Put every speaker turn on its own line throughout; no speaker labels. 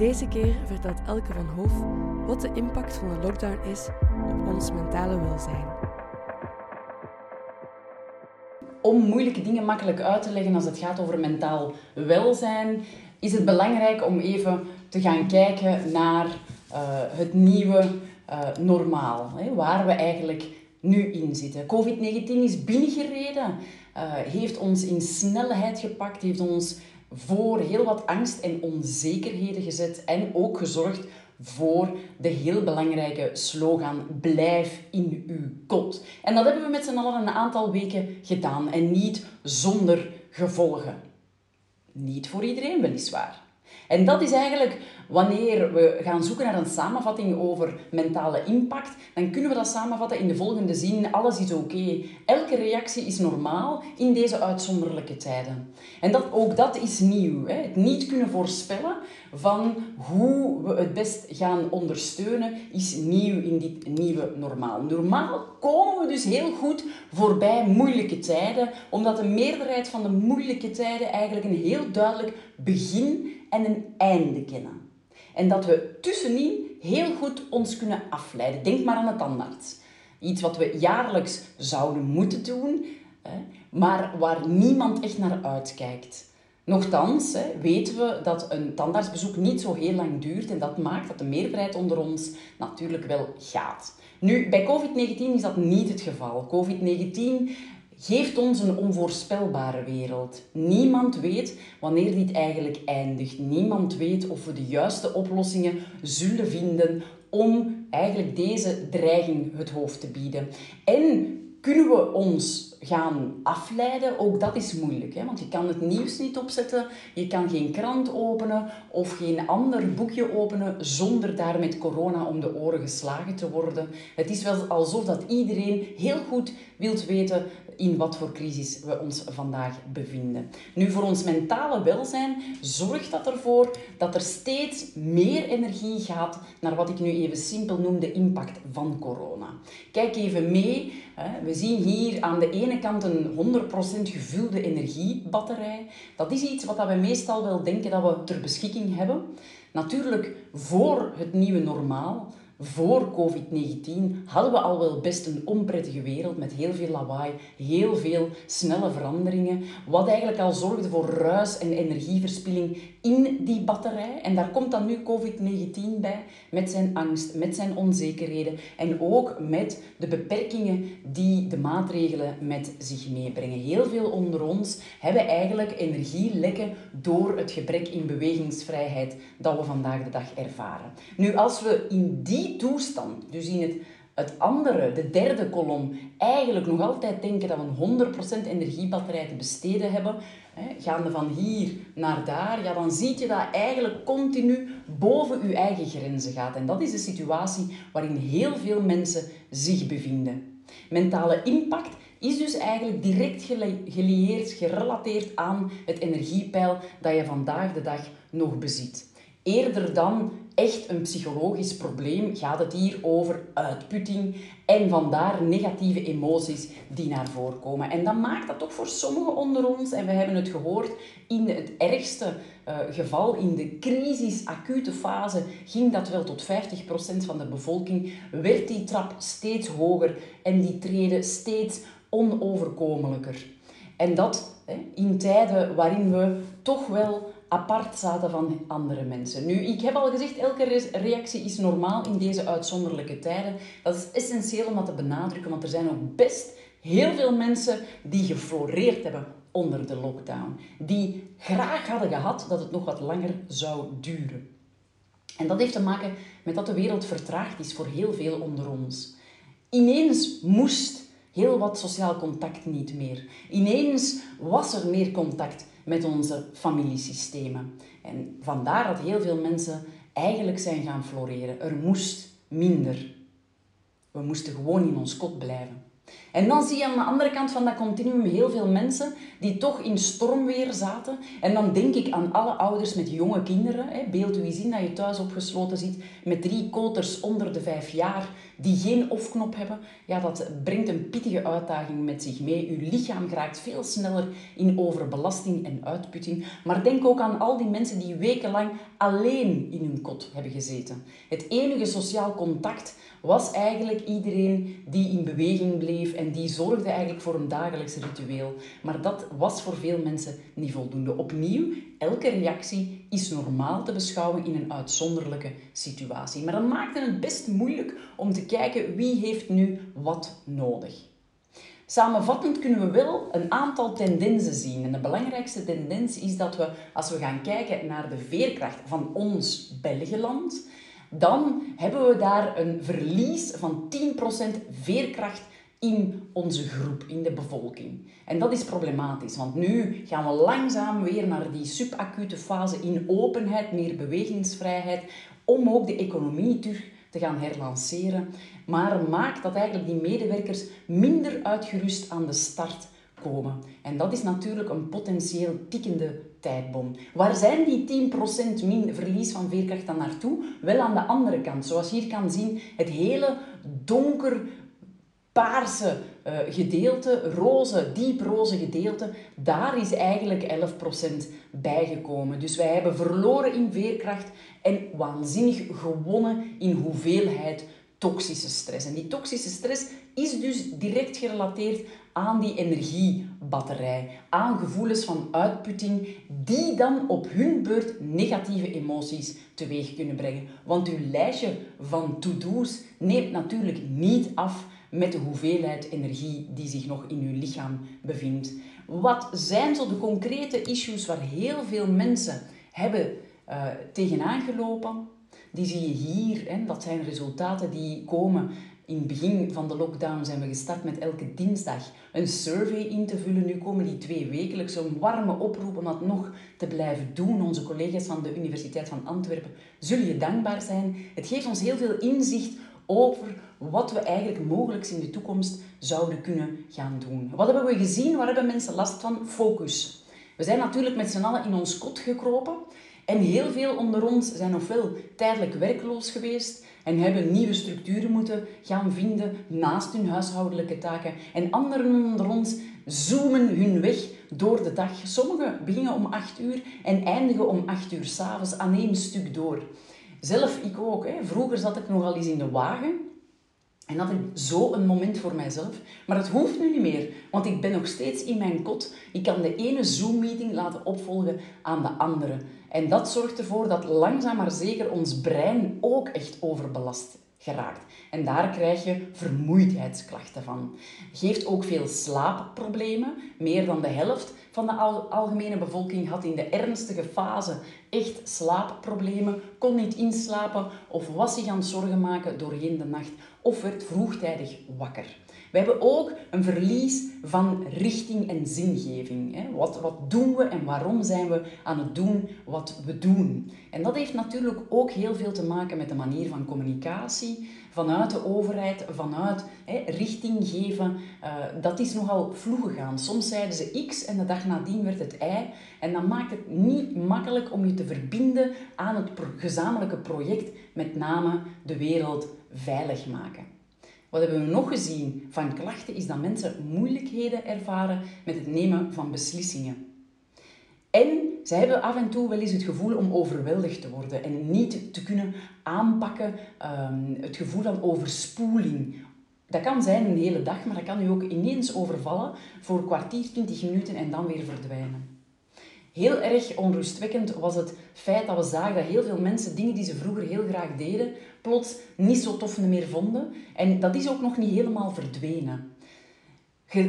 Deze keer vertelt Elke van Hoof wat de impact van de lockdown is op ons mentale welzijn.
Om moeilijke dingen makkelijk uit te leggen als het gaat over mentaal welzijn, is het belangrijk om even te gaan kijken naar uh, het nieuwe uh, normaal. Hè, waar we eigenlijk nu in zitten. COVID-19 is binnengereden, uh, heeft ons in snelheid gepakt, heeft ons voor heel wat angst en onzekerheden gezet en ook gezorgd voor de heel belangrijke slogan Blijf in uw kot. En dat hebben we met z'n allen een aantal weken gedaan en niet zonder gevolgen. Niet voor iedereen weliswaar. En dat is eigenlijk wanneer we gaan zoeken naar een samenvatting over mentale impact, dan kunnen we dat samenvatten in de volgende zin: alles is oké. Elke reactie is normaal in deze uitzonderlijke tijden. En dat, ook dat is nieuw. Hè? Het niet kunnen voorspellen van hoe we het best gaan ondersteunen, is nieuw in dit nieuwe normaal. Normaal komen we dus heel goed voorbij moeilijke tijden, omdat de meerderheid van de moeilijke tijden eigenlijk een heel duidelijk begin en een einde kennen. En dat we tussenin heel goed ons kunnen afleiden. Denk maar aan het tandarts. Iets wat we jaarlijks zouden moeten doen, maar waar niemand echt naar uitkijkt. Nochtans hè, weten we dat een tandartsbezoek niet zo heel lang duurt en dat maakt dat de meerderheid onder ons natuurlijk wel gaat. Nu, bij COVID-19 is dat niet het geval. COVID-19 geeft ons een onvoorspelbare wereld. Niemand weet wanneer dit eigenlijk eindigt. Niemand weet of we de juiste oplossingen zullen vinden om eigenlijk deze dreiging het hoofd te bieden. En kunnen we ons gaan afleiden, ook dat is moeilijk. Hè? Want je kan het nieuws niet opzetten, je kan geen krant openen of geen ander boekje openen zonder daar met corona om de oren geslagen te worden. Het is wel alsof dat iedereen heel goed wilt weten in wat voor crisis we ons vandaag bevinden. Nu, voor ons mentale welzijn zorgt dat ervoor dat er steeds meer energie gaat naar wat ik nu even simpel noem de impact van corona. Kijk even mee. We zien hier aan de ene kant een 100% gevulde energiebatterij. Dat is iets wat we meestal wel denken dat we ter beschikking hebben. Natuurlijk voor het nieuwe normaal voor COVID-19 hadden we al wel best een onprettige wereld met heel veel lawaai, heel veel snelle veranderingen, wat eigenlijk al zorgde voor ruis en energieverspilling in die batterij. En daar komt dan nu COVID-19 bij, met zijn angst, met zijn onzekerheden en ook met de beperkingen die de maatregelen met zich meebrengen. Heel veel onder ons hebben eigenlijk energielekken door het gebrek in bewegingsvrijheid dat we vandaag de dag ervaren. Nu, als we in die toestand, dus in het, het andere, de derde kolom, eigenlijk nog altijd denken dat we een 100% energiebatterij te besteden hebben, hè, gaande van hier naar daar, ja, dan zie je dat eigenlijk continu boven je eigen grenzen gaat. En dat is de situatie waarin heel veel mensen zich bevinden. Mentale impact is dus eigenlijk direct gelieerd, gerelateerd aan het energiepeil dat je vandaag de dag nog bezit. Eerder dan echt een psychologisch probleem gaat het hier over uitputting en vandaar negatieve emoties die naar voren komen. En dat maakt dat toch voor sommigen onder ons, en we hebben het gehoord, in het ergste uh, geval, in de crisis, acute fase, ging dat wel tot 50% van de bevolking, werd die trap steeds hoger en die treden steeds onoverkomelijker. En dat in tijden waarin we toch wel apart zaten van andere mensen. Nu, ik heb al gezegd, elke reactie is normaal in deze uitzonderlijke tijden. Dat is essentieel om dat te benadrukken, want er zijn ook best heel veel mensen die gefloreerd hebben onder de lockdown. Die graag hadden gehad dat het nog wat langer zou duren. En dat heeft te maken met dat de wereld vertraagd is voor heel veel onder ons. Ineens moest heel wat sociaal contact niet meer. Ineens was er meer contact met onze familiesystemen. En vandaar dat heel veel mensen eigenlijk zijn gaan floreren. Er moest minder. We moesten gewoon in ons kot blijven. En dan zie je aan de andere kant van dat continuum heel veel mensen die toch in stormweer zaten. En dan denk ik aan alle ouders met jonge kinderen. Beeld u eens in dat je thuis opgesloten zit met drie koters onder de vijf jaar die geen off-knop hebben. Ja, dat brengt een pittige uitdaging met zich mee. Uw lichaam raakt veel sneller in overbelasting en uitputting. Maar denk ook aan al die mensen die wekenlang alleen in hun kot hebben gezeten. Het enige sociaal contact was eigenlijk iedereen die in beweging bleef en die zorgde eigenlijk voor een dagelijks ritueel. Maar dat was voor veel mensen niet voldoende. Opnieuw, elke reactie is normaal te beschouwen in een uitzonderlijke situatie. Maar dat maakte het best moeilijk om te kijken wie heeft nu wat nodig. Samenvattend kunnen we wel een aantal tendensen zien. En de belangrijkste tendens is dat we, als we gaan kijken naar de veerkracht van ons Belgeland, dan hebben we daar een verlies van 10% veerkracht in onze groep, in de bevolking. En dat is problematisch, want nu gaan we langzaam weer naar die subacute fase in openheid, meer bewegingsvrijheid, om ook de economie terug te gaan herlanceren. Maar maakt dat eigenlijk die medewerkers minder uitgerust aan de start En dat is natuurlijk een potentieel tikkende tijdbom. Waar zijn die 10% min verlies van veerkracht dan naartoe? Wel aan de andere kant. Zoals je hier kan zien, het hele donker paarse uh, gedeelte, roze, dieproze gedeelte, daar is eigenlijk 11% bijgekomen. Dus wij hebben verloren in veerkracht en waanzinnig gewonnen in hoeveelheid toxische stress. En die toxische stress is dus direct gerelateerd aan die energiebatterij, aan gevoelens van uitputting, die dan op hun beurt negatieve emoties teweeg kunnen brengen. Want uw lijstje van to-do's neemt natuurlijk niet af met de hoeveelheid energie die zich nog in uw lichaam bevindt. Wat zijn zo de concrete issues waar heel veel mensen hebben uh, tegenaan gelopen? Die zie je hier. Hè? Dat zijn resultaten die komen in het begin van de lockdown zijn we gestart met elke dinsdag een survey in te vullen. Nu komen die twee wekelijks. Een warme oproep om dat nog te blijven doen. Onze collega's van de Universiteit van Antwerpen zullen je dankbaar zijn. Het geeft ons heel veel inzicht over wat we eigenlijk mogelijk in de toekomst zouden kunnen gaan doen. Wat hebben we gezien? Waar hebben mensen last van? Focus. We zijn natuurlijk met z'n allen in ons kot gekropen. En heel veel onder ons zijn ofwel tijdelijk werkloos geweest en hebben nieuwe structuren moeten gaan vinden naast hun huishoudelijke taken. En anderen onder ons zoomen hun weg door de dag. Sommigen beginnen om 8 uur en eindigen om 8 uur s'avonds aan één stuk door. Zelf, ik ook. Hè. Vroeger zat ik nogal eens in de wagen en had ik zo een moment voor mijzelf. Maar het hoeft nu niet meer, want ik ben nog steeds in mijn kot. Ik kan de ene Zoom-meeting laten opvolgen aan de andere. En dat zorgt ervoor dat langzaam maar zeker ons brein ook echt overbelast geraakt. En daar krijg je vermoeidheidsklachten van. Geeft ook veel slaapproblemen. Meer dan de helft van de algemene bevolking had in de ernstige fase echt slaapproblemen, kon niet inslapen of was zich aan zorgen maken doorheen de nacht of werd vroegtijdig wakker. We hebben ook een verlies van richting en zingeving. Wat, wat doen we en waarom zijn we aan het doen wat we doen? En dat heeft natuurlijk ook heel veel te maken met de manier van communicatie vanuit de overheid, vanuit richting geven. Uh, dat is nogal vloeg gegaan. Soms zeiden ze X en de dag nadien werd het Y. En dan maakt het niet makkelijk om je te verbinden aan het gezamenlijke project, met name de wereld veilig maken. Wat hebben we nog gezien van klachten is dat mensen moeilijkheden ervaren met het nemen van beslissingen. En ze hebben af en toe wel eens het gevoel om overweldigd te worden en niet te kunnen aanpakken. Um, het gevoel van overspoeling. Dat kan zijn een hele dag, maar dat kan u ook ineens overvallen voor een kwartier, twintig minuten en dan weer verdwijnen. Heel erg onrustwekkend was het feit dat we zagen dat heel veel mensen dingen die ze vroeger heel graag deden, plots niet zo tof meer vonden. En dat is ook nog niet helemaal verdwenen.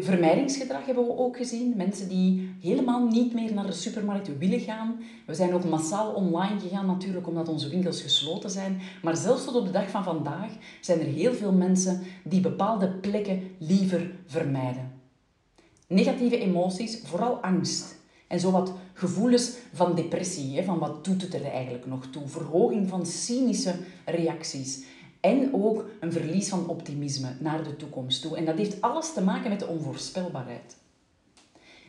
Vermijdingsgedrag hebben we ook gezien. Mensen die helemaal niet meer naar de supermarkt willen gaan. We zijn ook massaal online gegaan natuurlijk omdat onze winkels gesloten zijn. Maar zelfs tot op de dag van vandaag zijn er heel veel mensen die bepaalde plekken liever vermijden. Negatieve emoties, vooral angst. En zo wat gevoelens van depressie, van wat doet het er eigenlijk nog toe. Verhoging van cynische reacties. En ook een verlies van optimisme naar de toekomst toe. En dat heeft alles te maken met de onvoorspelbaarheid.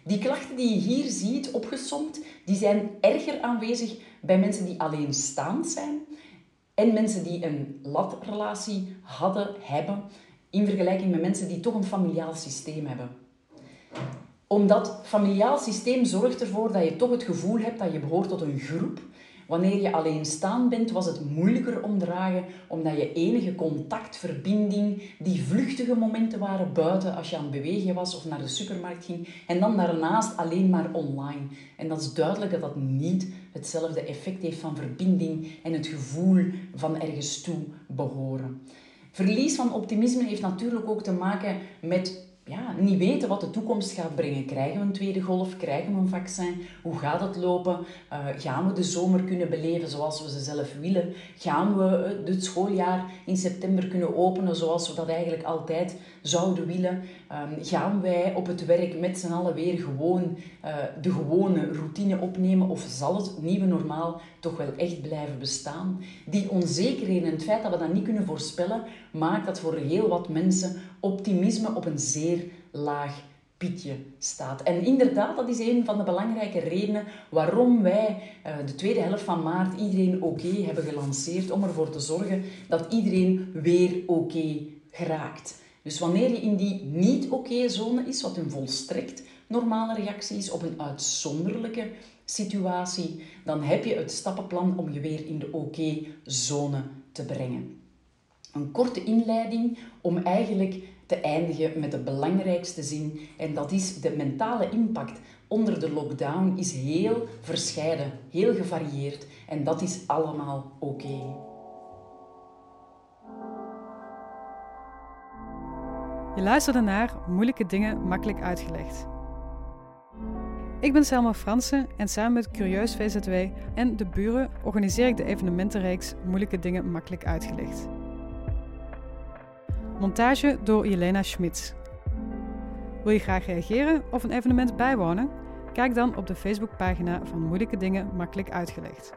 Die klachten die je hier ziet opgesomd, die zijn erger aanwezig bij mensen die alleenstaand zijn en mensen die een latrelatie hadden, hebben, in vergelijking met mensen die toch een familiaal systeem hebben. Omdat familiaal systeem zorgt ervoor dat je toch het gevoel hebt dat je behoort tot een groep Wanneer je alleenstaand bent, was het moeilijker om dragen, omdat je enige contact, verbinding, die vluchtige momenten waren buiten als je aan het bewegen was of naar de supermarkt ging. En dan daarnaast alleen maar online. En dat is duidelijk dat dat niet hetzelfde effect heeft van verbinding en het gevoel van ergens toe behoren. Verlies van optimisme heeft natuurlijk ook te maken met niet weten wat de toekomst gaat brengen. Krijgen we een tweede golf? Krijgen we een vaccin? Hoe gaat het lopen? Uh, gaan we de zomer kunnen beleven zoals we ze zelf willen? Gaan we het schooljaar in september kunnen openen zoals we dat eigenlijk altijd zouden willen? Um, gaan wij op het werk met z'n allen weer gewoon uh, de gewone routine opnemen? Of zal het nieuwe normaal toch wel echt blijven bestaan? Die onzekerheden en het feit dat we dat niet kunnen voorspellen, maakt dat voor heel wat mensen optimisme op een zeer laag pietje staat. En inderdaad, dat is een van de belangrijke redenen waarom wij uh, de tweede helft van maart iedereen oké hebben gelanceerd, om ervoor te zorgen dat iedereen weer oké geraakt. Dus wanneer je in die niet-oké-zone is, wat een volstrekt normale reactie is op een uitzonderlijke situatie, dan heb je het stappenplan om je weer in de oké-zone te brengen. Een korte inleiding om eigenlijk te eindigen met de belangrijkste zin. En dat is de mentale impact onder de lockdown is heel verscheiden, heel gevarieerd. En dat is allemaal oké.
Je luisterde naar Moeilijke Dingen Makkelijk Uitgelegd. Ik ben Selma Fransen en samen met Curieus VZW en de buren organiseer ik de evenementenreeks Moeilijke Dingen Makkelijk Uitgelegd. Montage door Jelena Schmitz. Wil je graag reageren of een evenement bijwonen? Kijk dan op de Facebookpagina van Moeilijke Dingen Makkelijk Uitgelegd.